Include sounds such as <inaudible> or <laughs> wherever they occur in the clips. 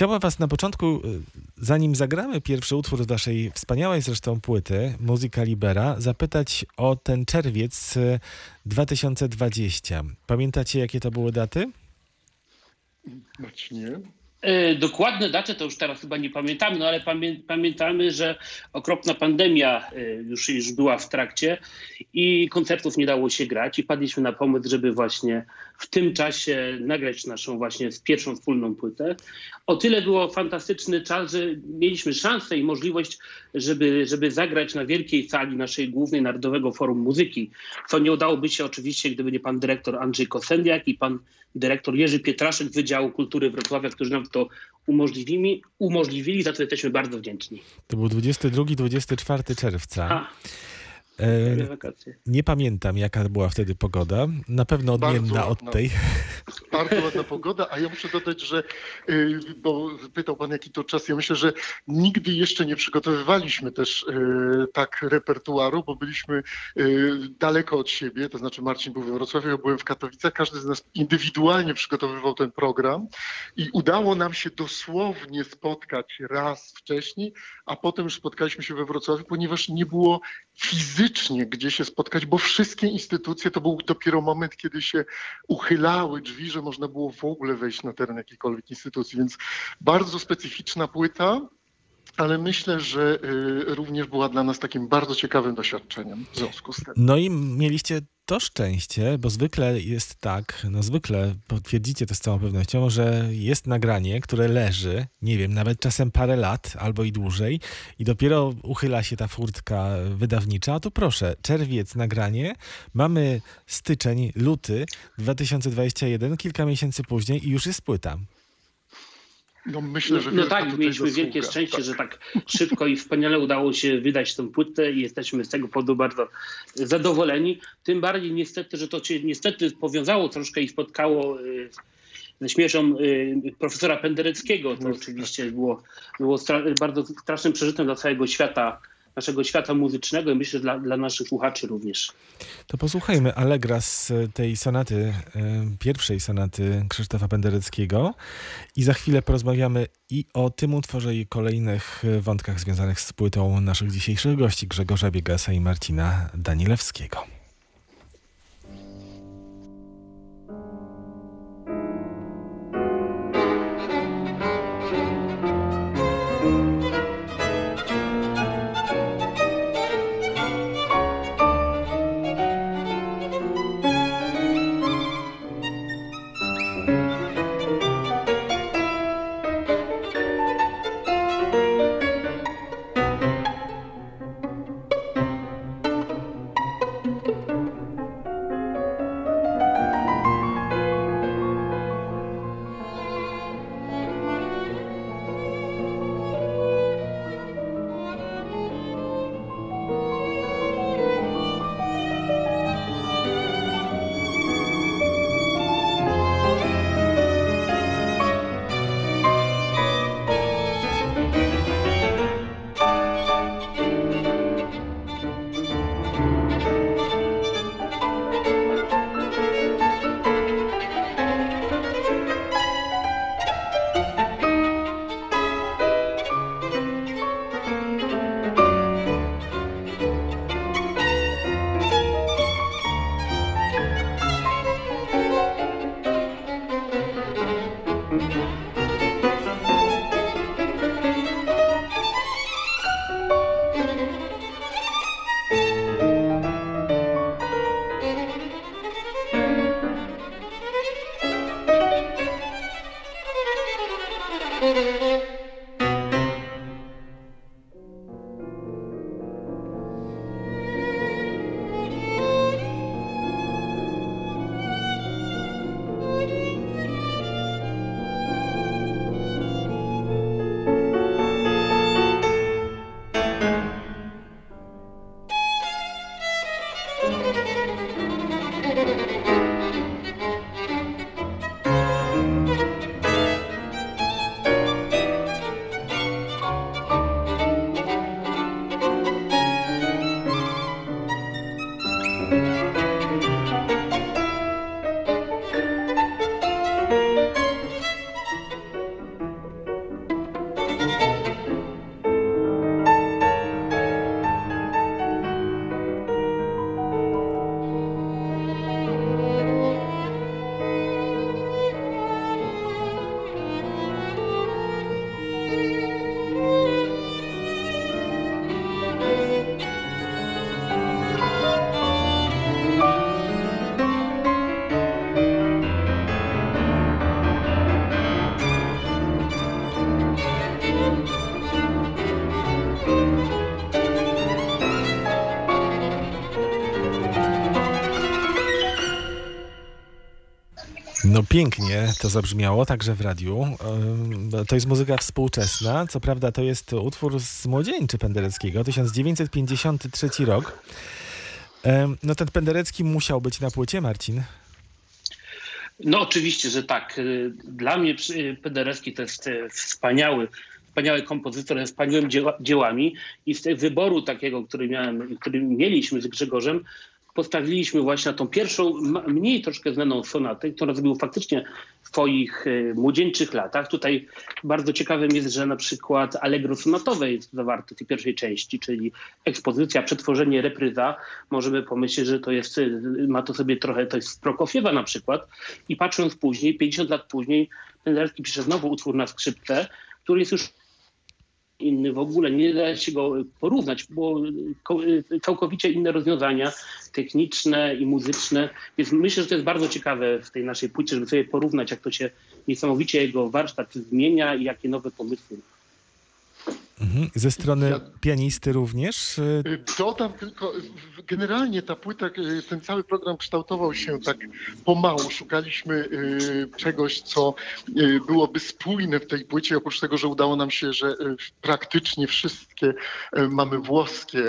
Chciałbym was na początku, y, zanim zagramy pierwszy utwór z waszej wspaniałej zresztą płyty, Muzyka Libera, zapytać o ten czerwiec y, 2020. Pamiętacie, jakie to były daty? Marcinie? E, Dokładne daty to już teraz chyba nie pamiętamy, no ale pamię pamiętamy, że okropna pandemia e, już, już była w trakcie i koncertów nie dało się grać i padliśmy na pomysł, żeby właśnie w tym czasie nagrać naszą właśnie pierwszą wspólną płytę. O tyle było fantastyczny czas, że mieliśmy szansę i możliwość, żeby, żeby zagrać na wielkiej sali naszej głównej Narodowego Forum Muzyki, co nie udałoby się oczywiście, gdyby nie pan dyrektor Andrzej Kosendiak i pan dyrektor Jerzy Pietraszek Wydziału Kultury Wrocławia, którzy nam to umożliwili, umożliwili za co jesteśmy bardzo wdzięczni. To był 22-24 czerwca. A. nie pamiętam, jaka była wtedy pogoda. Na pewno Bardzo odmienna od ładna. tej. <laughs> Bardzo ładna pogoda, a ja muszę dodać, że, y, bo pytał pan jaki to czas, ja myślę, że nigdy jeszcze nie przygotowywaliśmy też y, tak repertuaru, bo byliśmy y, daleko od siebie, to znaczy Marcin był we Wrocławiu, ja byłem w Katowicach, każdy z nas indywidualnie przygotowywał ten program i udało nam się dosłownie spotkać raz wcześniej, a potem już spotkaliśmy się we Wrocławiu, ponieważ nie było fizycznie gdzie się spotkać, bo wszystkie instytucje to był dopiero moment, kiedy się uchylały drzwi, że można było w ogóle wejść na teren jakiejkolwiek instytucji, więc bardzo specyficzna płyta, ale myślę, że y, również była dla nas takim bardzo ciekawym doświadczeniem w związku z tym. No i mieliście to szczęście, bo zwykle jest tak, no zwykle potwierdzicie to z całą pewnością, że jest nagranie, które leży, nie wiem, nawet czasem parę lat albo i dłużej i dopiero uchyla się ta furtka wydawnicza. A tu proszę, czerwiec nagranie, mamy styczeń, luty 2021, kilka miesięcy później i już jest płyta. No myślę, że No wielka tak, mieliśmy zasługa. wielkie szczęście, Tak. że tak szybko i wspaniale udało się wydać tę płytę i jesteśmy z tego powodu bardzo zadowoleni. Tym bardziej niestety, że to się niestety powiązało troszkę i spotkało y, ze śmiercią y, profesora Pendereckiego. To oczywiście było, było stra- bardzo strasznym przeżytem dla całego świata, naszego świata muzycznego i myślę, dla, dla naszych słuchaczy również. To posłuchajmy Allegra z tej sonaty, y, pierwszej sonaty Krzysztofa Pendereckiego i za chwilę porozmawiamy i o tym utworze i kolejnych wątkach związanych z płytą naszych dzisiejszych gości Grzegorza Biegasa i Marcina Danielewskiego. No pięknie to zabrzmiało, także w radiu. To jest muzyka współczesna. Co prawda to jest utwór z Młodzieńczy Pendereckiego, 1953 rok. No ten Penderecki musiał być na płycie, Marcin. No oczywiście, że tak. Y, Dla mnie przy- Penderecki to jest e, wspaniały, wspaniały kompozytor ze wspaniałymi dzieła, dziełami i z wyboru takiego, który, miałem, który mieliśmy z Grzegorzem, postawiliśmy właśnie na tą pierwszą, mniej troszkę znaną sonatę, która zrobił faktycznie w swoich e, młodzieńczych latach. Tutaj bardzo ciekawym jest, że na przykład Allegro sonatowe jest zawarte w tej pierwszej części, czyli ekspozycja, przetworzenie, repryza. Możemy pomyśleć, że to jest, e, ma to sobie trochę, to jest z Prokofiewa na przykład. I patrząc później, 50 lat później, Penderecki pisze znowu utwór na skrzypce, który jest już inny w ogóle, nie da się go porównać, bo ko- całkowicie inne rozwiązania techniczne i muzyczne, więc myślę, że to jest bardzo ciekawe w tej naszej płycie, żeby sobie porównać, jak to się niesamowicie jego warsztat zmienia i jakie nowe pomysły Mhm. Ze strony Ja- pianisty również. y, Dodam tylko, generalnie ta płyta, y, ten cały program kształtował się tak pomału. Szukaliśmy y, czegoś, co byłoby spójne w tej płycie, oprócz tego, że udało nam się, że praktycznie wszystkie mamy włoskie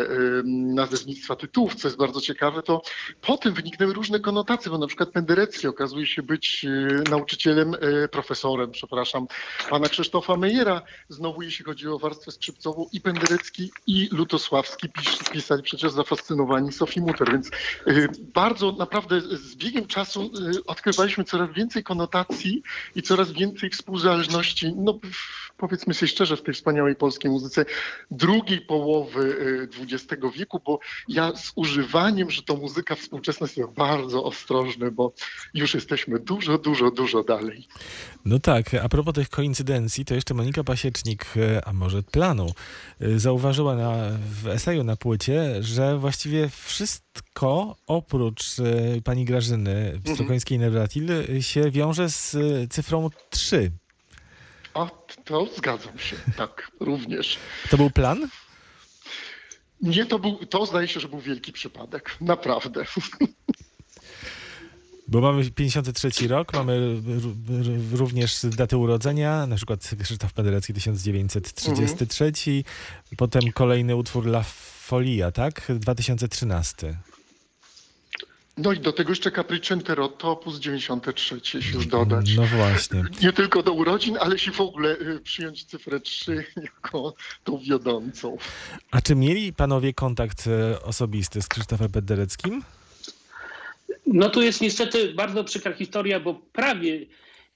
nazewnictwa tytułów, co jest bardzo ciekawe, to potem wyniknęły różne konotacje, bo na przykład Penderecki okazuje się być nauczycielem, profesorem, przepraszam, pana Krzysztofa Mejera, znowu jeśli chodzi o warstwę skrzypcową i Penderecki i Lutosławski pis, pisali przecież zafascynowani Sophie Mutter, więc y, bardzo naprawdę z biegiem czasu y, odkrywaliśmy coraz więcej konotacji i coraz więcej współzależności, no powiedzmy sobie szczerze, w tej wspaniałej polskiej muzyce drugiej połowy y, XX wieku, bo ja z używaniem, że to muzyka współczesna jest bardzo ostrożny, bo już jesteśmy dużo, dużo, dużo dalej. No tak, a propos tych koincydencji, to jeszcze Monika Pasiecznik, a może planu, e, zauważyła na, w eseju na płycie, że właściwie wszystko oprócz e, pani Grażyny Stokońskiej-Newratil e, się wiąże z e, cyfrą 3. A to zgadzam się, tak, <laughs> również. To był plan? Nie, to był, to zdaje się, że był wielki przypadek, naprawdę. <laughs> Bo mamy 53 rok, mamy również datę urodzenia, na przykład Krzysztof Penderecki 1933, potem kolejny utwór La Folia, tak? 2013. No i do tego jeszcze Capricente Rotto, opus 93, jeśli już dodać. No właśnie. Nie tylko do urodzin, ale jeśli w ogóle y, przyjąć cyfrę 3 <laughs> jako tą wiodącą. A czy mieli panowie kontakt e, osobisty z Krzysztofem Pendereckim? No tu jest niestety bardzo przykra historia, bo prawie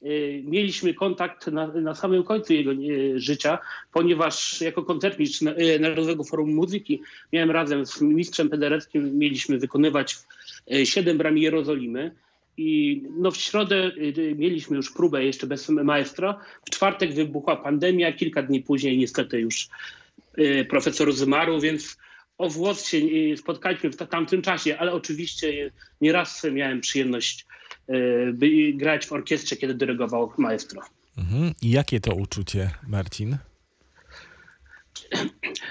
y, mieliśmy kontakt na, na samym końcu jego y, życia, ponieważ jako koncertmistrz y, Narodowego Forum Muzyki miałem razem z mistrzem Pedereckim, mieliśmy wykonywać siedem bram Jerozolimy. I no w środę mieliśmy już próbę jeszcze bez maestra. W czwartek wybuchła pandemia, kilka dni później niestety już profesor zmarł, więc o włos się y, spotkaliśmy w ta- tamtym czasie, ale oczywiście y, nieraz miałem przyjemność y, by grać w orkiestrze, kiedy dyrygował maestro. Mhm. I jakie to uczucie, Marcin?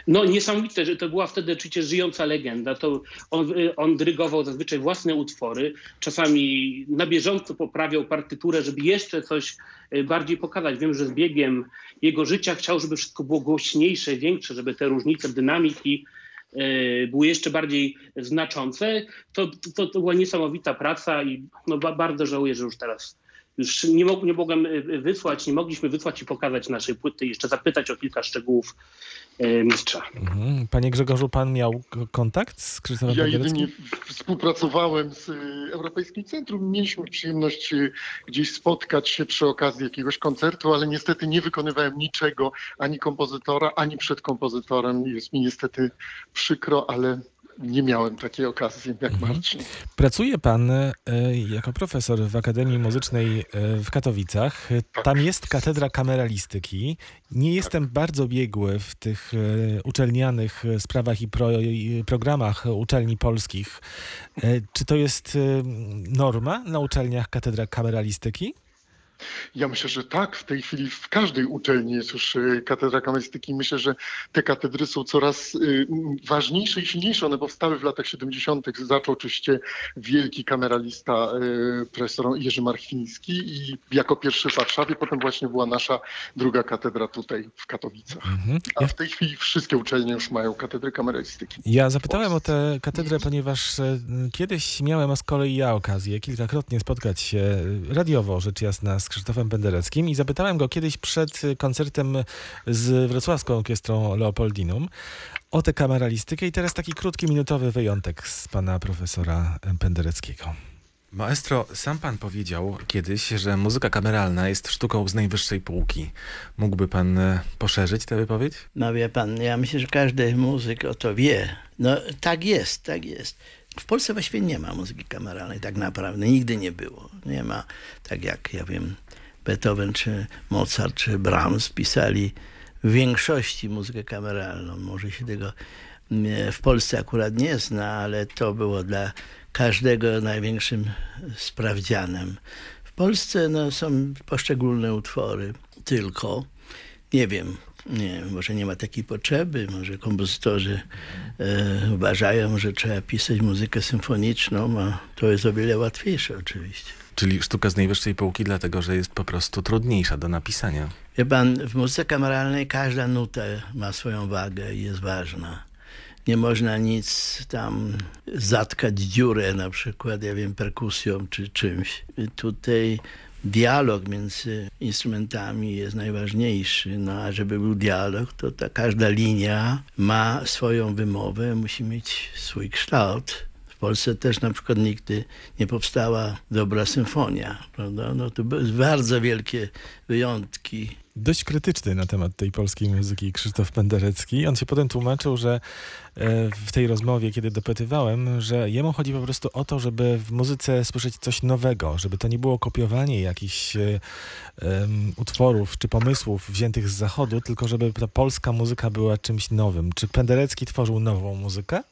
No niesamowite, że to była wtedy oczywiście żyjąca legenda. To on, on dyrygował zazwyczaj własne utwory, czasami na bieżąco poprawiał partyturę, żeby jeszcze coś bardziej pokazać. Wiem, że z biegiem jego życia chciał, żeby wszystko było głośniejsze, większe, żeby te różnice dynamiki były jeszcze bardziej znaczące. To, to, to była niesamowita praca i no, ba, bardzo żałuję, że już teraz już nie, mog, nie mogłem y, wysłać, nie mogliśmy wysłać i pokazać naszej płyty, jeszcze zapytać o kilka szczegółów y, mistrza. Mhm. Panie Grzegorzu, pan miał kontakt z Krzysztofem Ja jedynie współpracowałem z Europejskim Centrum. Mieliśmy przyjemność gdzieś spotkać się przy okazji jakiegoś koncertu, ale niestety nie wykonywałem niczego, ani kompozytora, ani przed kompozytorem. Jest mi niestety przykro, ale nie miałem takiej okazji jak Marcin. Pracuje pan e, jako profesor w Akademii Muzycznej e, w Katowicach. E, Tam jest katedra kameralistyki. Nie jestem bardzo biegły w tych e, uczelnianych sprawach i, pro, i programach uczelni polskich. Czy to jest norma na uczelniach katedra kameralistyki? Ja myślę, że tak. W tej chwili w każdej uczelni jest już y, katedra kamerystyki. Myślę, że te katedry są coraz m, ważniejsze i silniejsze. One powstały w latach 70. Zaczął oczywiście wielki kameralista y, profesor Jerzy Marchwiński i jako pierwszy w Warszawie, potem właśnie była nasza druga katedra tutaj w Katowicach. Mhm. A w tej chwili wszystkie uczelnie już mają katedry kameralistyki. ja zapytałem o tę katedrę, ponieważ e, kiedyś miałem z kolei ja okazję kilkakrotnie spotkać się e, radiowo, rzecz jasna, z Krzysztofem Pendereckim i zapytałem go kiedyś przed koncertem z Wrocławską Orkiestrą Leopoldinum o tę kameralistykę i teraz taki krótki, minutowy wyjątek z pana profesora Pendereckiego. Maestro, sam pan powiedział kiedyś, że muzyka kameralna jest sztuką z najwyższej półki. Mógłby pan e, poszerzyć tę wypowiedź? No wie pan, ja myślę, że każdy muzyk o to wie. No tak jest, tak jest. W Polsce właściwie nie ma muzyki kameralnej, tak naprawdę. Nigdy nie było. Nie ma, tak jak, ja wiem, Beethoven, czy Mozart, czy Brahms pisali w większości muzykę kameralną. Może się tego mm, w Polsce akurat nie zna, ale to było dla każdego największym sprawdzianem. W Polsce no, są poszczególne utwory tylko. Nie wiem, nie, może nie ma takiej potrzeby, może kompozytorzy e, uważają, że trzeba pisać muzykę symfoniczną, a to jest o wiele łatwiejsze oczywiście. Czyli sztuka z najwyższej półki, dlatego że jest po prostu trudniejsza do napisania. Wie pan, w muzyce kameralnej każda nuta ma swoją wagę i jest ważna. Nie można nic tam zatkać dziurę, na przykład, ja wiem, perkusją czy czymś. Tutaj dialog między instrumentami jest najważniejszy. No a żeby był dialog, to ta każda linia ma swoją wymowę, musi mieć swój kształt. Polsce też na przykład nigdy nie powstała dobra symfonia, prawda? No to bardzo wielkie wyjątki. Dość krytyczny na temat tej polskiej muzyki Krzysztof Penderecki. On się potem tłumaczył, że e, w tej rozmowie, kiedy dopytywałem, że jemu chodzi po prostu o to, żeby w muzyce słyszeć coś nowego, żeby to nie było kopiowanie jakichś em, utworów czy pomysłów wziętych z zachodu, tylko żeby ta polska muzyka była czymś nowym. Czy Penderecki tworzył nową muzykę?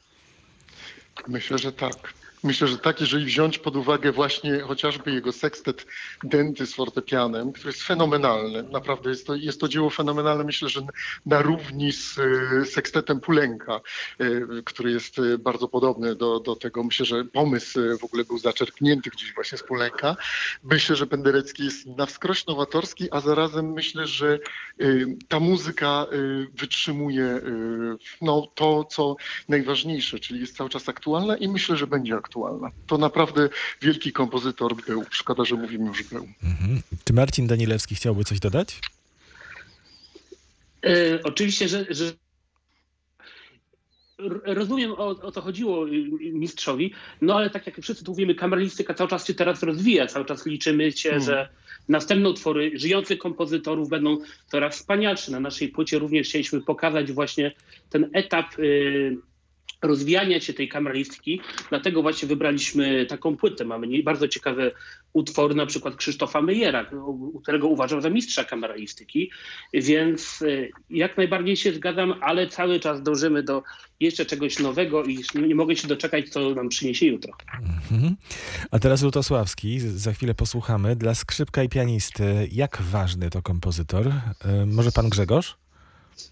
Myślę, że tak. Myślę, że tak, jeżeli wziąć pod uwagę właśnie chociażby jego sekstet Denty z fortepianem, który jest fenomenalny. Naprawdę jest to, jest to dzieło fenomenalne. Myślę, że na równi z e, sekstetem Pulenka, e, który jest e, bardzo podobny do, do tego. Myślę, że pomysł w ogóle był zaczerpnięty gdzieś właśnie z Pulenka. Myślę, że Penderecki jest na wskroś nowatorski, a zarazem myślę, że ta muzyka wytrzymuje no, to, co najważniejsze, czyli jest cały czas aktualna i myślę, że będzie aktualna. To naprawdę wielki kompozytor był. Szkoda, że mówimy już był. Mhm. Czy Marcin Danielewski chciałby coś dodać? E, oczywiście, że, że rozumiem o, o co chodziło y, mistrzowi, no ale tak jak wszyscy tu mówimy, kameralistyka cały czas się teraz rozwija, cały czas liczymy się, Mm. że następne utwory żyjących kompozytorów będą coraz wspanialsze. Na naszej płycie również chcieliśmy pokazać właśnie ten etap y, rozwijania się tej kameralistyki, dlatego właśnie wybraliśmy taką płytę. Mamy bardzo ciekawe utwory, na przykład Krzysztofa Mejera, którego uważam za mistrza kameralistyki, więc y, jak najbardziej się zgadzam, ale cały czas dążymy do jeszcze czegoś nowego i nie mogę się doczekać, co nam przyniesie jutro. Mhm. A teraz Lutosławski, za chwilę posłuchamy. Dla skrzypka i pianisty, jak ważny to kompozytor? E, Może pan Grzegorz?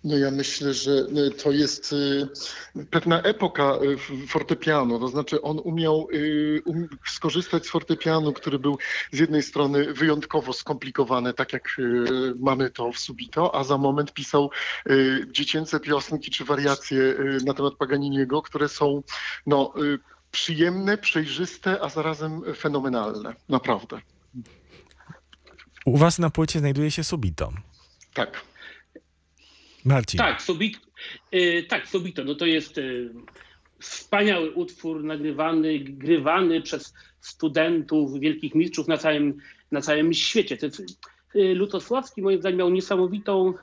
No ja myślę, że y, to jest y, pewna epoka f- fortepianu, to znaczy on umiał um, skorzystać z fortepianu, który był z jednej strony wyjątkowo skomplikowany, tak jak mamy to w Subito, a za moment pisał dziecięce piosenki czy wariacje na temat Paganiniego, które są no, przyjemne, przejrzyste, a zarazem fenomenalne. Naprawdę. U was na płycie znajduje się Subito. Tak. Marcin. Tak, Subito, y, tak, no to jest y, wspaniały utwór nagrywany, grywany przez studentów, wielkich mistrzów na całym, na całym świecie. To jest, y, Lutosławski moim zdaniem miał niesamowitą,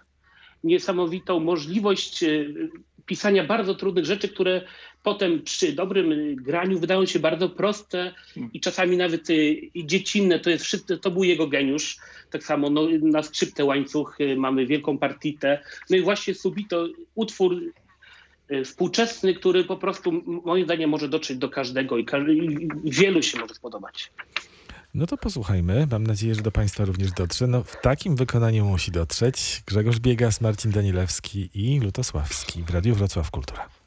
niesamowitą możliwość y, pisania bardzo trudnych rzeczy, które potem przy dobrym graniu wydają się bardzo proste i czasami nawet y, i dziecinne. To, jest, wszystko- to był jego geniusz. Tak samo no, na skrzypce łańcuch y, mamy wielką partitę. No i właśnie Subito, utwór y, współczesny, który po prostu moim zdaniem może dotrzeć do każdego i, i wielu się może spodobać. No to posłuchajmy. Mam nadzieję, że do Państwa również dotrze. No, w takim wykonaniu musi dotrzeć Grzegorz Biegas, Marcin Danielewski i Lutosławski w Radiu Wrocław Kultura.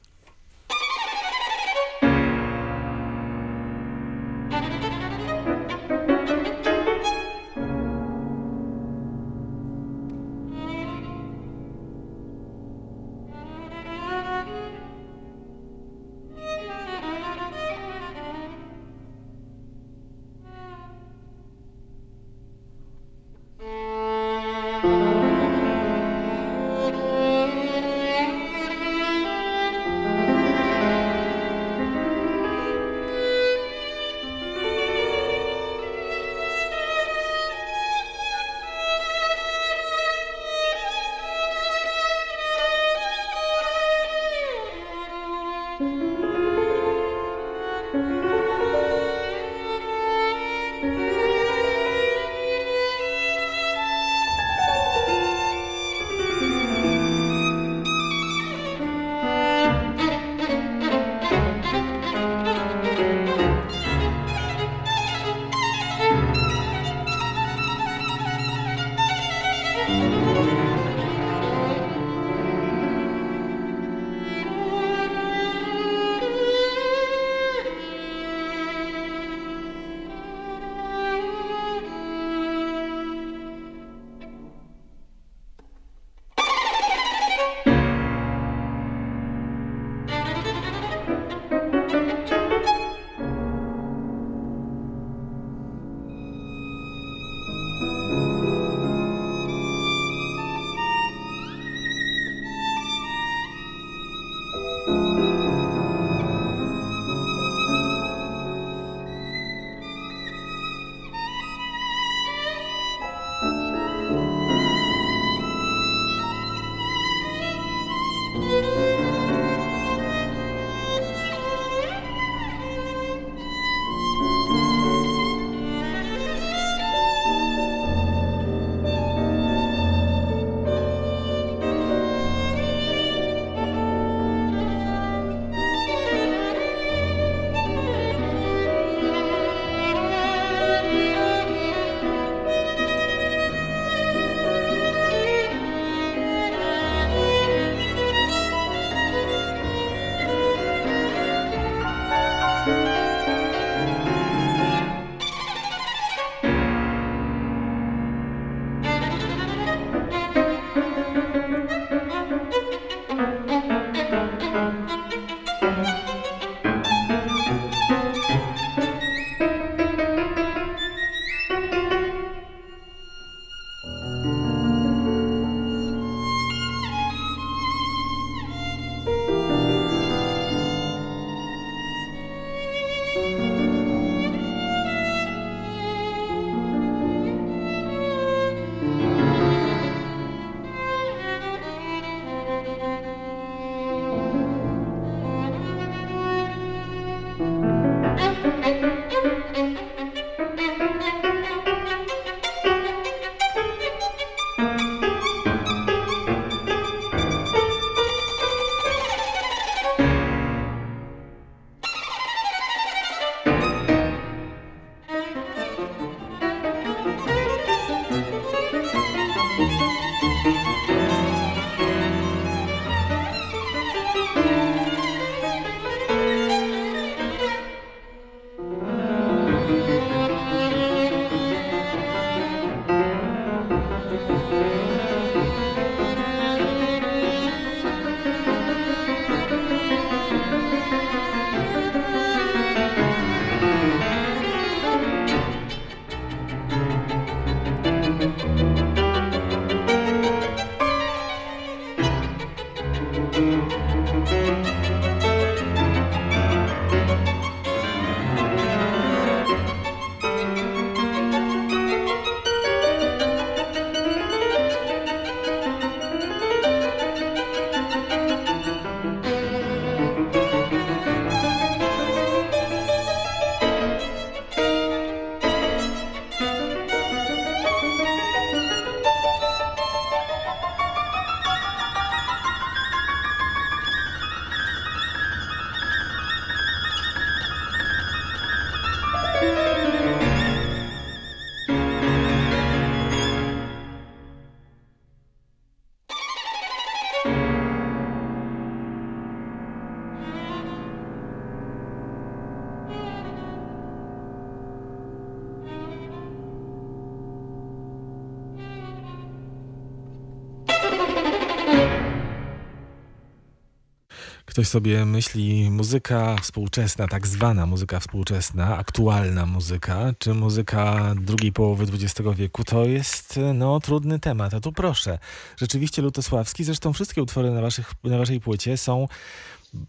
Ktoś sobie myśli, muzyka współczesna, tak zwana muzyka współczesna, aktualna muzyka, czy muzyka drugiej połowy XX wieku, to jest no, trudny temat. A tu proszę, rzeczywiście Lutosławski, zresztą wszystkie utwory na, waszych, na waszej płycie są,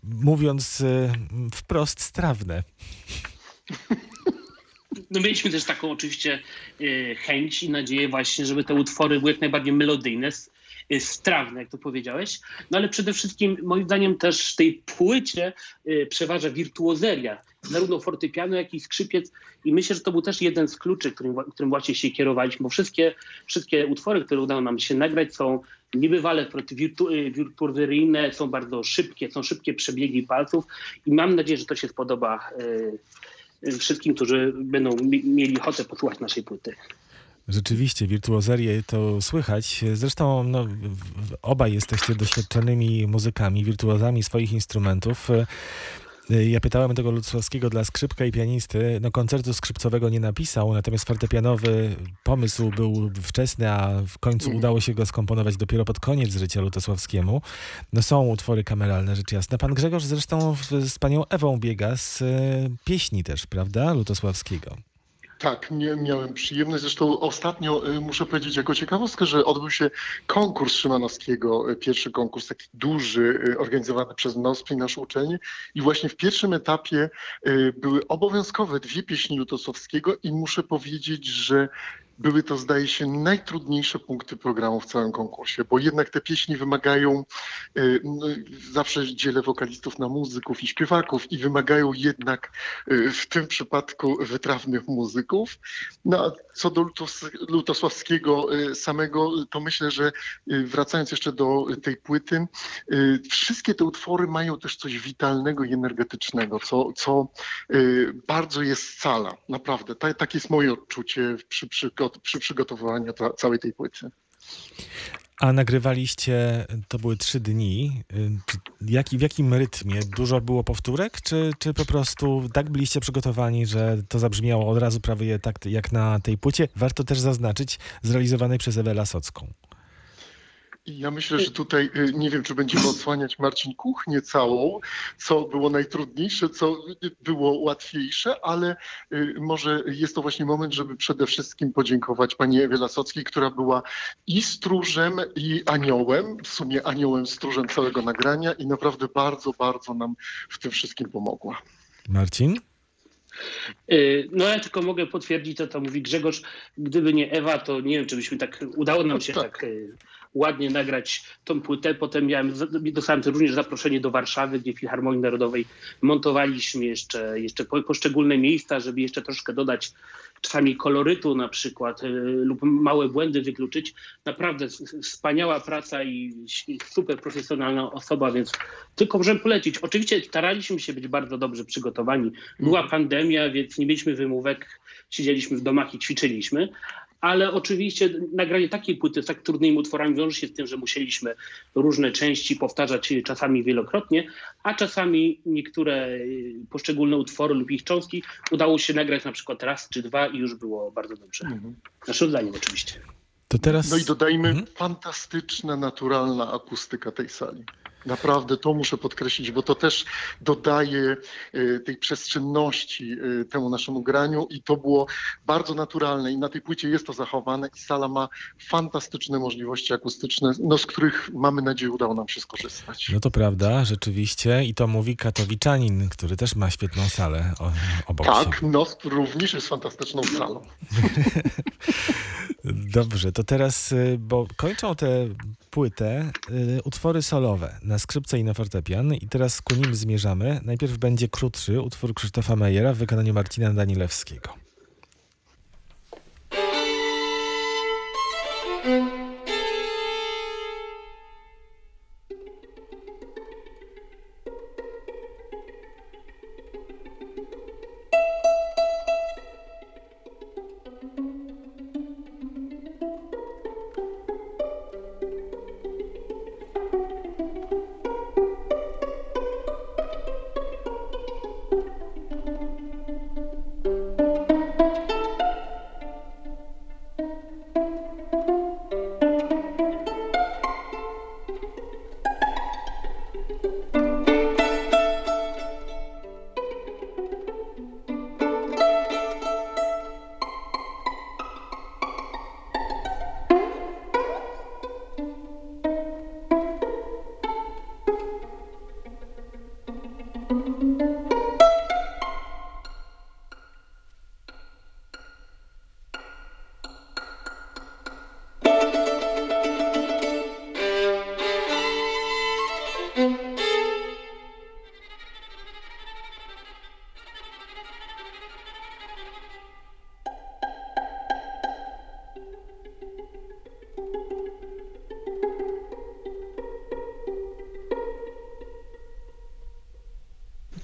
mówiąc y, wprost, strawne. No mieliśmy też taką oczywiście y, chęć i nadzieję właśnie, żeby te utwory były jak najbardziej melodyjne, Y, strawne, jak to powiedziałeś. No ale przede wszystkim moim zdaniem też w tej płycie y, przeważa wirtuozeria, zarówno fortepiano, jak i skrzypiec. I myślę, że to był też jeden z kluczy, którym, którym właśnie się kierowaliśmy, bo wszystkie, wszystkie utwory, które udało nam się nagrać są niebywale y, wirtuozeryjne, są bardzo szybkie, są szybkie przebiegi palców i mam nadzieję, że to się spodoba wszystkim, którzy będą mieli ochotę posłuchać naszej płyty. Rzeczywiście, wirtuozerię to słychać. Zresztą no, obaj jesteście doświadczonymi muzykami, wirtuozami swoich instrumentów. Ja pytałem tego Lucławskiego dla skrzypka i pianisty. No koncertu skrzypcowego nie napisał, natomiast fortepianowy pomysł był wczesny, a w końcu mm. udało się go skomponować dopiero pod koniec życia Lutosławskiemu. No są utwory kameralne, rzecz jasna. Pan Grzegorz zresztą z panią Ewą biega z e, pieśni też, prawda, Lutosławskiego. Tak, nie, miałem przyjemność. Zresztą ostatnio y, muszę powiedzieć jako ciekawostkę, że odbył się konkurs Szymanowskiego, y, pierwszy konkurs taki duży, y, organizowany przez NOSP i nasze uczelnie. I właśnie w pierwszym etapie były obowiązkowe dwie pieśni Lutosowskiego i muszę powiedzieć, że były to, zdaje się, najtrudniejsze punkty programu w całym konkursie, bo jednak te pieśni wymagają, e, no, zawsze dzielę wokalistów na muzyków i śpiewaków i wymagają jednak e, w tym przypadku wytrawnych muzyków. No a co do Lutos, Lutosławskiego e, samego, to myślę, że wracając jeszcze do tej płyty, wszystkie te utwory mają też coś witalnego i energetycznego, co, co bardzo jest scala, naprawdę. Tak, tak jest moje odczucie przy, przy przy przygotowywaniu całej tej płyty. A nagrywaliście, to były trzy dni. Jaki, w jakim rytmie? Dużo było powtórek, czy, czy po prostu tak byliście przygotowani, że to zabrzmiało od razu prawie tak jak na tej płycie? Warto też zaznaczyć, zrealizowanej przez Ewę Lasocką. Ja myślę, że tutaj y, nie wiem, czy będziemy odsłaniać Marcin kuchnię całą, co było najtrudniejsze, co było łatwiejsze, ale y, może jest to właśnie moment, żeby przede wszystkim podziękować pani Ewie Lasockiej, która była i stróżem, i aniołem, w sumie aniołem stróżem całego nagrania i naprawdę bardzo, bardzo nam w tym wszystkim pomogła. Marcin? Y, no ja tylko mogę potwierdzić to, co mówi Grzegorz. Gdyby nie Ewa, to nie wiem, czy byśmy tak, udało nam się tak, tak ładnie nagrać tą płytę. Potem miałem, dostałem również zaproszenie do Warszawy, gdzie w Filharmonii Narodowej montowaliśmy jeszcze, jeszcze poszczególne miejsca, żeby jeszcze troszkę dodać czasami kolorytu na przykład y, lub małe błędy wykluczyć. Naprawdę wspaniała praca i super profesjonalna osoba, więc tylko możemy polecić. Oczywiście staraliśmy się być bardzo dobrze przygotowani. Była mhm. pandemia, więc nie mieliśmy wymówek, siedzieliśmy w domach i ćwiczyliśmy, ale oczywiście nagranie takiej płyty z tak trudnymi utworami wiąże się z tym, że musieliśmy różne części powtarzać czasami wielokrotnie, a czasami niektóre y, poszczególne utwory lub ich cząstki udało się nagrać na przykład raz czy dwa i już było bardzo dobrze. Mhm. Naszym zdaniem oczywiście. To teraz... No i dodajmy mhm. fantastyczna, naturalna akustyka tej sali. Naprawdę to muszę podkreślić, bo to też dodaje e, tej przestrzenności e, temu naszemu graniu i to było bardzo naturalne i na tej płycie jest to zachowane i sala ma fantastyczne możliwości akustyczne, no, z których mamy nadzieję udało nam się skorzystać. No to prawda, rzeczywiście i to mówi katowiczanin, który też ma świetną salę obok tak, siebie. NOSP również jest fantastyczną salą. <laughs> Dobrze, to teraz, y, bo kończą tę płytę y, utwory solowe na skrzypce i na fortepian i teraz ku nim zmierzamy. Najpierw będzie krótszy utwór Krzysztofa Mejera w wykonaniu Marcina Danilewskiego.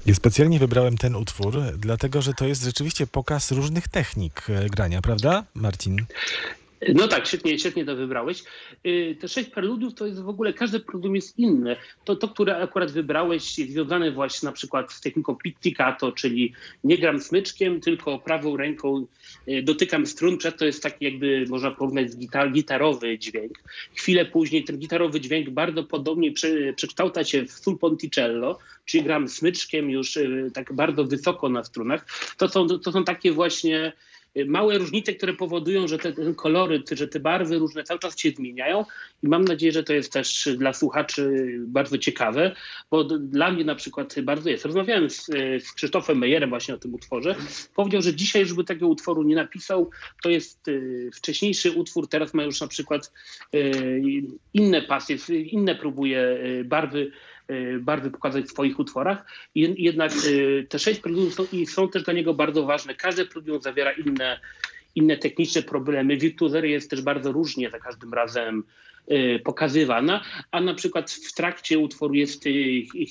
Ja specjalnie wybrałem ten utwór, dlatego że to jest rzeczywiście pokaz różnych technik e, grania, prawda, Marcin? No tak, świetnie, świetnie to wybrałeś. Y, Te sześć preludiów to jest w ogóle, każde preludium jest inne. To, to, które akurat wybrałeś jest związane właśnie na przykład z techniką pizzicato, czyli nie gram smyczkiem, tylko prawą ręką y, dotykam strun, przed to jest taki jakby, można porównać z gitar, gitarowy dźwięk. Chwilę później ten gitarowy dźwięk bardzo podobnie prze, przekształca się w sul ponticello, czyli gram smyczkiem już y, tak bardzo wysoko na strunach. To są, to są takie właśnie małe różnice, które powodują, że te, ten koloryt, że te barwy różne cały czas się zmieniają i mam nadzieję, że to jest też dla słuchaczy bardzo ciekawe, bo dla mnie na przykład bardzo jest. Rozmawiałem z, z Krzysztofem Mejerem właśnie o tym utworze. Powiedział, że dzisiaj już by takiego utworu nie napisał. To jest y, wcześniejszy utwór, teraz ma już na przykład y, inne pasje, inne próbuje y, barwy y, barwy pokazać w swoich utworach. Jed- Jednak y, te sześć preludiów są, są też dla niego bardzo ważne. Każde preludium zawiera inne, inne techniczne problemy. Wirtuozeria jest też bardzo różnie za każdym razem y, pokazywana, a na przykład w trakcie utworu jest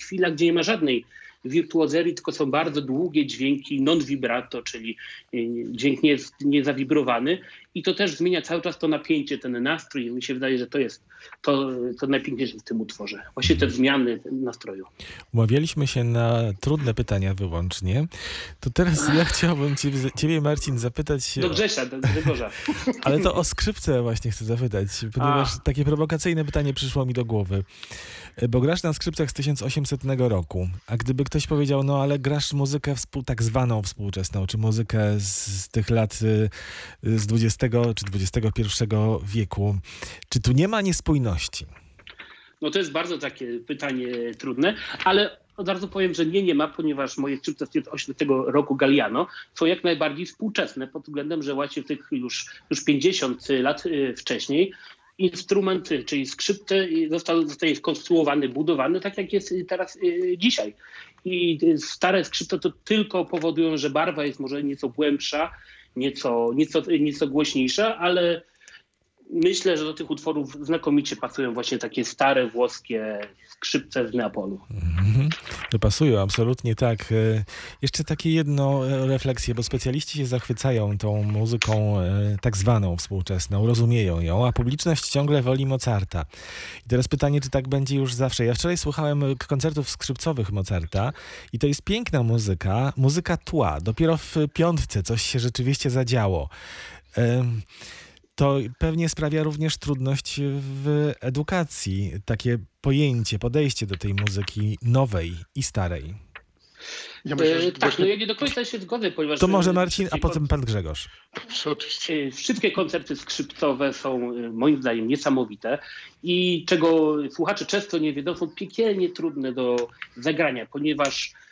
chwila, gdzie nie ma żadnej wirtuozerii, tylko są bardzo długie dźwięki non-vibrato, czyli dźwięk nie jest niezawibrowany i to też zmienia cały czas to napięcie, ten nastrój. Mi się wydaje, że to jest to, to najpiękniejsze w tym utworze. Właśnie te zmiany nastroju. Umawialiśmy się na trudne pytania wyłącznie. To teraz ja <laughs> chciałbym ciebie, ciebie Marcin, zapytać, Do Grzesia, do Grzegorza. <laughs> ale to o skrzypce właśnie chcę zapytać, ponieważ A. takie prowokacyjne pytanie przyszło mi do głowy. Bo grasz na skrzypcach z 1800 roku, a gdyby ktoś powiedział, no ale grasz muzykę współ, tak zwaną współczesną, czy muzykę z, z tych lat y, z XX czy XXI wieku, czy tu nie ma niespójności? No to jest bardzo takie pytanie trudne, ale od razu powiem, że nie, nie ma, ponieważ moje skrzypce z 1800 roku Galliano są jak najbardziej współczesne pod względem, że właśnie tych już, już 50 lat y, wcześniej instrument, y, czyli skrzypce y, został, zostaje skonstruowany, budowany tak jak jest y, teraz y, dzisiaj. I y, stare skrzypce to tylko powodują, że barwa jest może nieco głębsza, nieco, nieco, nieco głośniejsza, ale myślę, że do tych utworów znakomicie pasują właśnie takie stare włoskie skrzypce z Neapolu. Mhm. Dopasują, absolutnie tak. E, Jeszcze takie jedno e, refleksję, bo specjaliści się zachwycają tą muzyką e, tak zwaną współczesną, rozumieją ją, a publiczność ciągle woli Mozarta. I teraz pytanie, czy tak będzie już zawsze. Ja wczoraj słuchałem koncertów skrzypcowych Mozarta i to jest piękna muzyka, muzyka tła. Dopiero w piątce coś się rzeczywiście zadziało. To pewnie sprawia również trudność w edukacji, takie pojęcie, podejście do tej muzyki nowej i starej. Ja myślę, E, że tak, właśnie... no ja nie do końca się zgodzę, ponieważ... To może e, Marcin, a potem pan Grzegorz. Oczywiście. E, Wszystkie koncerty skrzypcowe są e, moim zdaniem niesamowite i czego słuchacze często nie wiedzą, są piekielnie trudne do zagrania, ponieważ e,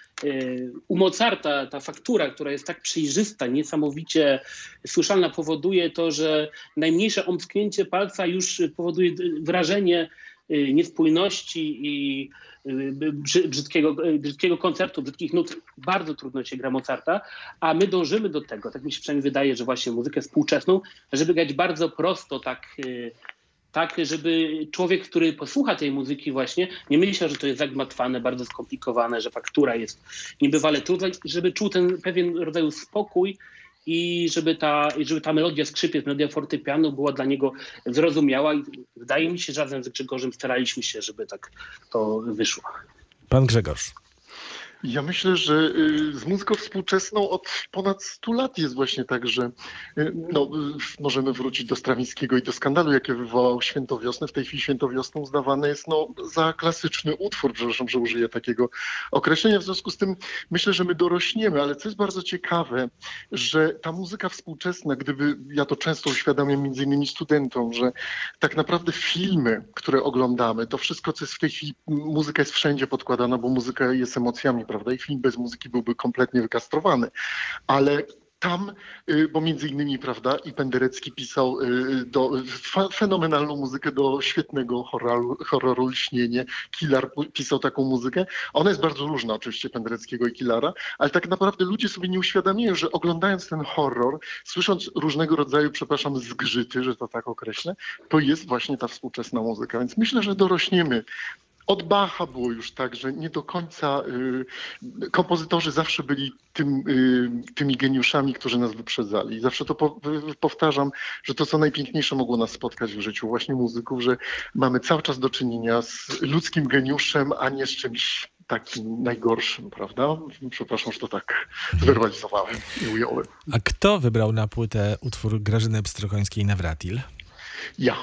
u Mozarta ta faktura, która jest tak przejrzysta, niesamowicie słyszalna, powoduje to, że najmniejsze omsknięcie palca już powoduje wrażenie e, niespójności i brzy- brzydkiego, brzydkiego koncertu, brzydkich nut. Bardzo trudno się gra Mozarta, a my dążymy do tego, tak mi się przynajmniej wydaje, że właśnie muzykę współczesną, żeby grać bardzo prosto, tak, y, tak żeby człowiek, który posłucha tej muzyki właśnie, nie myślał, że to jest zagmatwane, bardzo skomplikowane, że faktura jest niebywale trudna, żeby czuł ten pewien rodzaj spokój i żeby ta, żeby ta melodia skrzypiec, melodia fortepianu była dla niego zrozumiała i wydaje mi się, że razem z Grzegorzem staraliśmy się, żeby tak to wyszło. Pan Grzegorz. Ja myślę, że y, z muzyką współczesną od ponad 100 lat jest właśnie tak, że y, no, możemy wrócić do Strawińskiego i do skandalu, jakie wywołał Świętowiosnę. W tej chwili Świętowiosną uznawane jest no, za klasyczny utwór, przepraszam, że użyję takiego określenia. W związku z tym myślę, że my dorośniemy, ale co jest bardzo ciekawe, że ta muzyka współczesna, gdyby, ja to często uświadamiam między innymi studentom, że tak naprawdę filmy, które oglądamy, to wszystko, co jest w tej chwili, muzyka jest wszędzie podkładana, bo muzyka jest emocjami, prawda? I film bez muzyki byłby kompletnie wykastrowany. Ale tam, y, bo między innymi, prawda, i Penderecki pisał y, do, fenomenalną muzykę do świetnego horroru, horroru Lśnienie. Kilar pisał taką muzykę. Ona jest bardzo różna oczywiście Pendereckiego i Kilara, ale tak naprawdę ludzie sobie nie uświadamiają, że oglądając ten horror, słysząc różnego rodzaju, przepraszam, zgrzyty, że to tak określę, to jest właśnie ta współczesna muzyka. Więc myślę, że dorośniemy od Bacha było już tak, że nie do końca y, kompozytorzy zawsze byli tym, y, tymi geniuszami, którzy nas wyprzedzali. Zawsze to po, y, powtarzam, że to co najpiękniejsze mogło nas spotkać w życiu właśnie muzyków, że mamy cały czas do czynienia z ludzkim geniuszem, a nie z czymś takim najgorszym, prawda? Przepraszam, że to tak zwerbalizowałem i ująłem. A kto wybrał na płytę utwór Grażyny Pstrokońskiej Nawratil? Ja.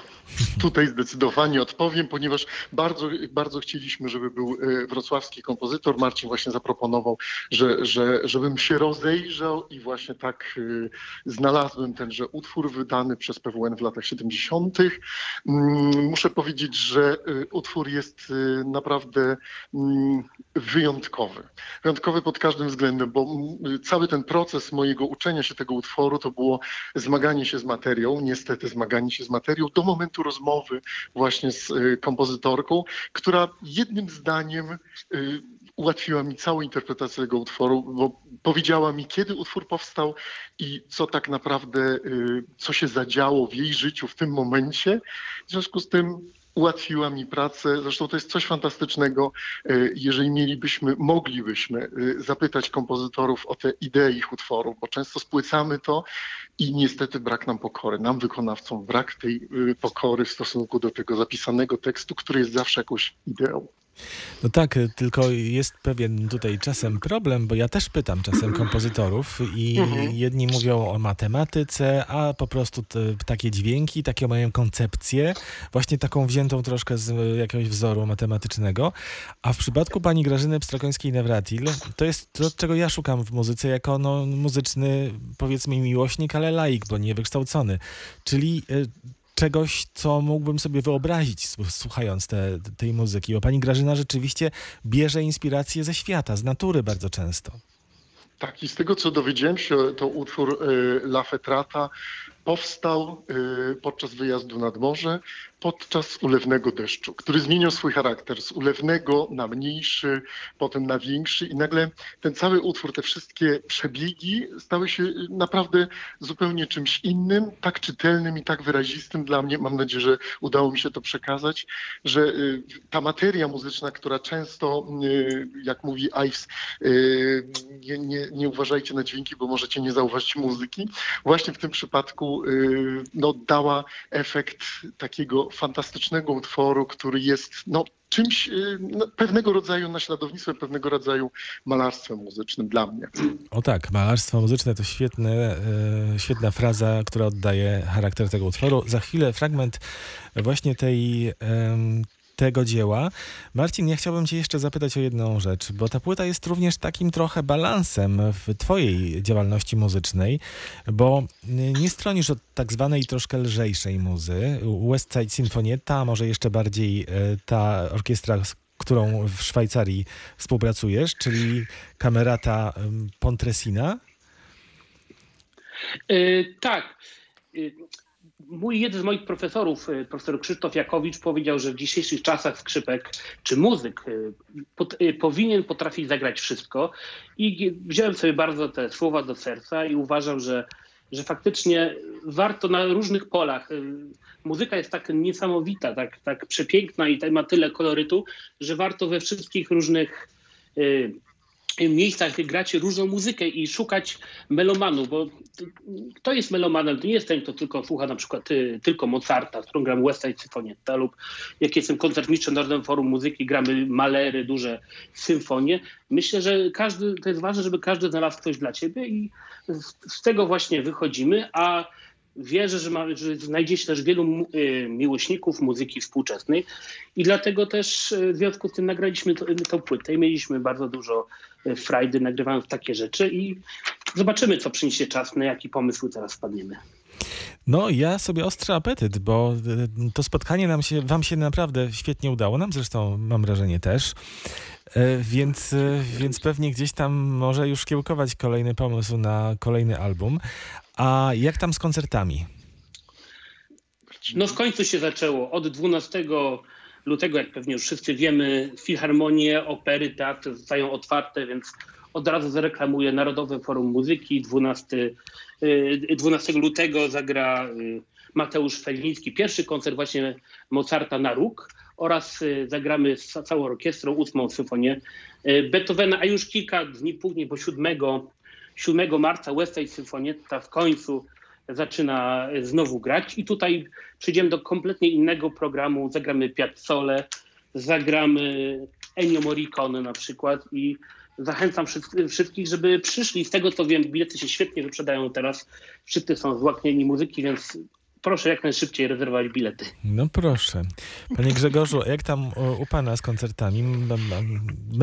Tutaj zdecydowanie odpowiem, ponieważ bardzo, bardzo chcieliśmy, żeby był e, wrocławski kompozytor. Marcin właśnie zaproponował, że, że, żebym się rozejrzał i właśnie tak e, znalazłem tenże utwór wydany przez PWN w latach 70. Mm, Muszę powiedzieć, że e, utwór jest naprawdę mm, wyjątkowy. Wyjątkowy pod każdym względem, bo mm, cały ten proces mojego uczenia się tego utworu to było zmaganie się z materią, niestety zmaganie się z materią do momentu rozmowy właśnie z y, kompozytorką, która jednym zdaniem y, ułatwiła mi całą interpretację tego utworu, bo powiedziała mi, kiedy utwór powstał i co tak naprawdę, y, co się zadziało w jej życiu w tym momencie. W związku z tym ułatwiła mi pracę. Zresztą to jest coś fantastycznego, y, jeżeli mielibyśmy, moglibyśmy y, zapytać kompozytorów o te idee ich utworów, bo często spłycamy to i niestety brak nam pokory. Nam, wykonawcom, brak tej y, pokory w stosunku do tego zapisanego tekstu, który jest zawsze jakąś ideą. No tak, tylko jest pewien tutaj czasem problem, bo ja też pytam czasem kompozytorów i jedni mówią o matematyce, a po prostu te, takie dźwięki, takie mają koncepcję, właśnie taką wziętą troszkę z jakiegoś wzoru matematycznego. A w przypadku pani Grażyny Pstrakońskiej-Nawratil, to jest to, czego ja szukam w muzyce, jako no, muzyczny, powiedzmy, miłośnik, ale laik, bo niewykształcony. Czyli y, czegoś, co mógłbym sobie wyobrazić, słuchając te, tej muzyki. Bo pani Grażyna rzeczywiście bierze inspirację ze świata, z natury bardzo często. Tak, i z tego co dowiedziałem się, to utwór y, La Fetrata powstał y, podczas wyjazdu nad morze, podczas ulewnego deszczu, który zmieniał swój charakter z ulewnego na mniejszy, potem na większy i nagle ten cały utwór, te wszystkie przebiegi stały się naprawdę zupełnie czymś innym, tak czytelnym i tak wyrazistym dla mnie. Mam nadzieję, że udało mi się to przekazać, że y, ta materia muzyczna, która często, y, jak mówi Ives, nie, nie, nie uważajcie na dźwięki, bo możecie nie zauważyć muzyki, właśnie w tym przypadku no, dała efekt takiego fantastycznego utworu, który jest no, czymś, no, pewnego rodzaju naśladownictwem, pewnego rodzaju malarstwem muzycznym dla mnie. O tak, malarstwo muzyczne to świetne, e, świetna fraza, która oddaje charakter tego utworu. Za chwilę fragment właśnie tej, tego dzieła. Marcin, ja chciałbym cię jeszcze zapytać o jedną rzecz, bo ta płyta jest również takim trochę balansem w twojej działalności muzycznej, bo nie stronisz od tak zwanej troszkę lżejszej muzy. West Side Sinfonietta, może jeszcze bardziej e, ta orkiestra, którą w Szwajcarii współpracujesz, czyli Kamerata Pontresina. Yy, tak. Yy mój jeden z moich profesorów, y, profesor Krzysztof Jakowicz, powiedział, że w dzisiejszych czasach skrzypek czy muzyk y, y, powinien potrafić zagrać wszystko. I wziąłem sobie bardzo te słowa do serca i uważam, że, że faktycznie warto na różnych polach. Muzyka jest tak niesamowita, tak, tak przepiękna i ma tyle kolorytu, że warto we wszystkich różnych miejscach gracie różną muzykę i szukać melomanów, bo kto jest melomanem, to nie jest ten, kto tylko słucha na przykład ty, tylko Mozarta, z którą gram West Side Symfonietta lub jak jestem koncertmistrzem Narodowym Forum Muzyki, gramy malery, duże symfonie. Myślę, że każdy, to jest ważne, żeby każdy znalazł coś dla ciebie i z, z tego właśnie wychodzimy, a wierzę, że, ma, że znajdzie się też wielu y, miłośników muzyki współczesnej i dlatego też y, w związku z tym nagraliśmy tę płytę i mieliśmy bardzo dużo y, frajdy nagrywając takie rzeczy i zobaczymy, co przyniesie czas, na jaki pomysł teraz wpadniemy. No, ja sobie ostry apetyt, bo to spotkanie nam się, wam się naprawdę świetnie udało, nam zresztą mam wrażenie też. Więc, więc pewnie gdzieś tam może już kiełkować kolejny pomysł na kolejny album. A jak tam z koncertami? No w końcu się zaczęło. Od 12 lutego, jak pewnie już wszyscy wiemy, filharmonie, opery, teatry zostają otwarte, więc od razu zareklamuję Narodowe Forum Muzyki. 12, 12 y, lutego zagra y, Mateusz Feliński pierwszy koncert właśnie Mozarta na róg oraz y, zagramy z całą orkiestrą ósmą symfonię Beethovena, a już kilka dni później, bo 7, 7 marca West Side Symfonietta w końcu zaczyna znowu grać. I tutaj przejdziemy do kompletnie innego programu, zagramy Piazzole, zagramy Ennio Morricone na przykład i zachęcam wszystkich, żeby przyszli. Z tego co wiem, bilety się świetnie wyprzedają teraz. Wszyscy są złaknieni muzyki, więc proszę jak najszybciej rezerwować bilety. No proszę. Panie Grzegorzu, jak tam u, pana z koncertami?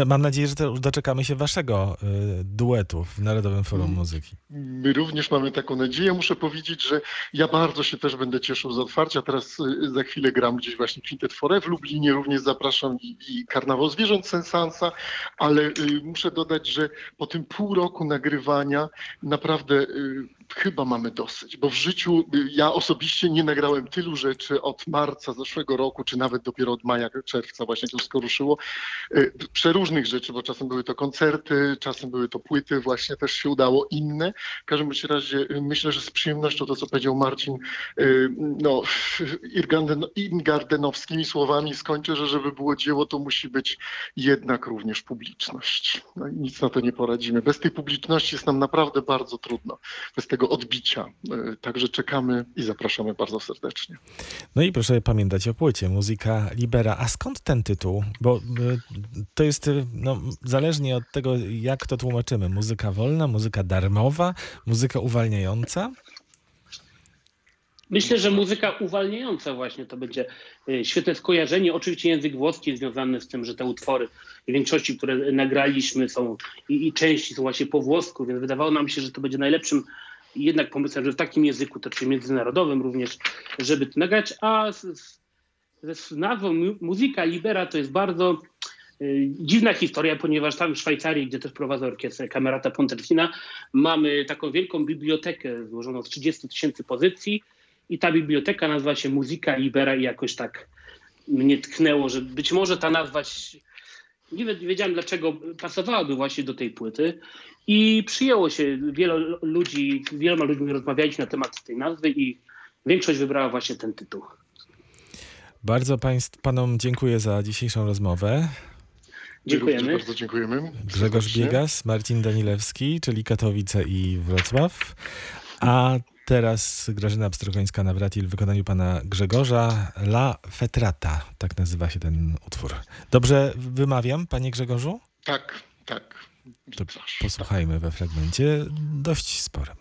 Mam, nadzieję, że też doczekamy się waszego y, duetu w Narodowym Forum Muzyki. My również mamy taką nadzieję. Muszę powiedzieć, że ja bardzo się też będę cieszył z otwarcia. Teraz y, za chwilę gram gdzieś właśnie Quintet Fore w Lublinie. Również zapraszam i, i Karnawał Zwierząt Sensansa, ale y, muszę dodać, że po tym pół roku nagrywania naprawdę y, chyba mamy dosyć, bo w życiu y, ja osobiście nie nagrałem tylu rzeczy od marca zeszłego roku, czy nawet dopiero od maja, czerwca właśnie to wszystko ruszyło. Y, Przeróżnych rzeczy, bo czasem były to koncerty, czasem były to płyty, właśnie też się udało inne. W każdym razie y, myślę, że z przyjemnością to, co powiedział Marcin, no, <laughs> ingardenowskimi słowami skończę, że żeby było dzieło, to musi być jednak również publiczność. No i nic na to nie poradzimy. Bez tej publiczności jest nam naprawdę bardzo trudno, bez tego odbicia. Y, Także czekamy i zapraszamy bardzo serdecznie. No i proszę pamiętać o płycie Muzyka Libera. A skąd ten tytuł? Bo y, to jest y, no, zależnie od tego, jak to tłumaczymy. Muzyka wolna, muzyka darmowa, muzyka uwalniająca. Myślę, że muzyka uwalniająca właśnie to będzie świetne skojarzenie. Oczywiście język włoski jest związany z tym, że te utwory w większości, które nagraliśmy są i, i części są właśnie po włosku, więc wydawało nam się, że to będzie najlepszym jednak pomysłem, że w takim języku, to czyli międzynarodowym również, żeby to nagrać, a z, z, z nazwą mu- Muzyka Libera to jest bardzo y, dziwna historia, ponieważ tam w Szwajcarii, gdzie też prowadzę orkiestrę Camerata Ponterfina, mamy taką wielką bibliotekę złożoną z 30 tysięcy pozycji i ta biblioteka nazywa się Muzyka Libera i jakoś tak mnie tknęło, że być może ta nazwa, nie wi- nie wiedziałem dlaczego pasowałaby właśnie do tej płyty i przyjęło się, wielu ludzi, wieloma ludźmi rozmawialiśmy na temat tej nazwy i większość wybrała właśnie ten tytuł. Bardzo państw, panom dziękuję za dzisiejszą rozmowę. My Dziękujemy. bardzo dziękujemy. Grzegorz. Biegas, Marcin Danilewski, czyli Katowice i Wrocław. A teraz Grażyna Pstrokońska-Nawratil w wykonaniu pana Grzegorza La Fetrata. Tak nazywa się ten utwór. Dobrze wymawiam, panie Grzegorzu? Tak, tak. To posłuchajmy we fragmencie dość sporym.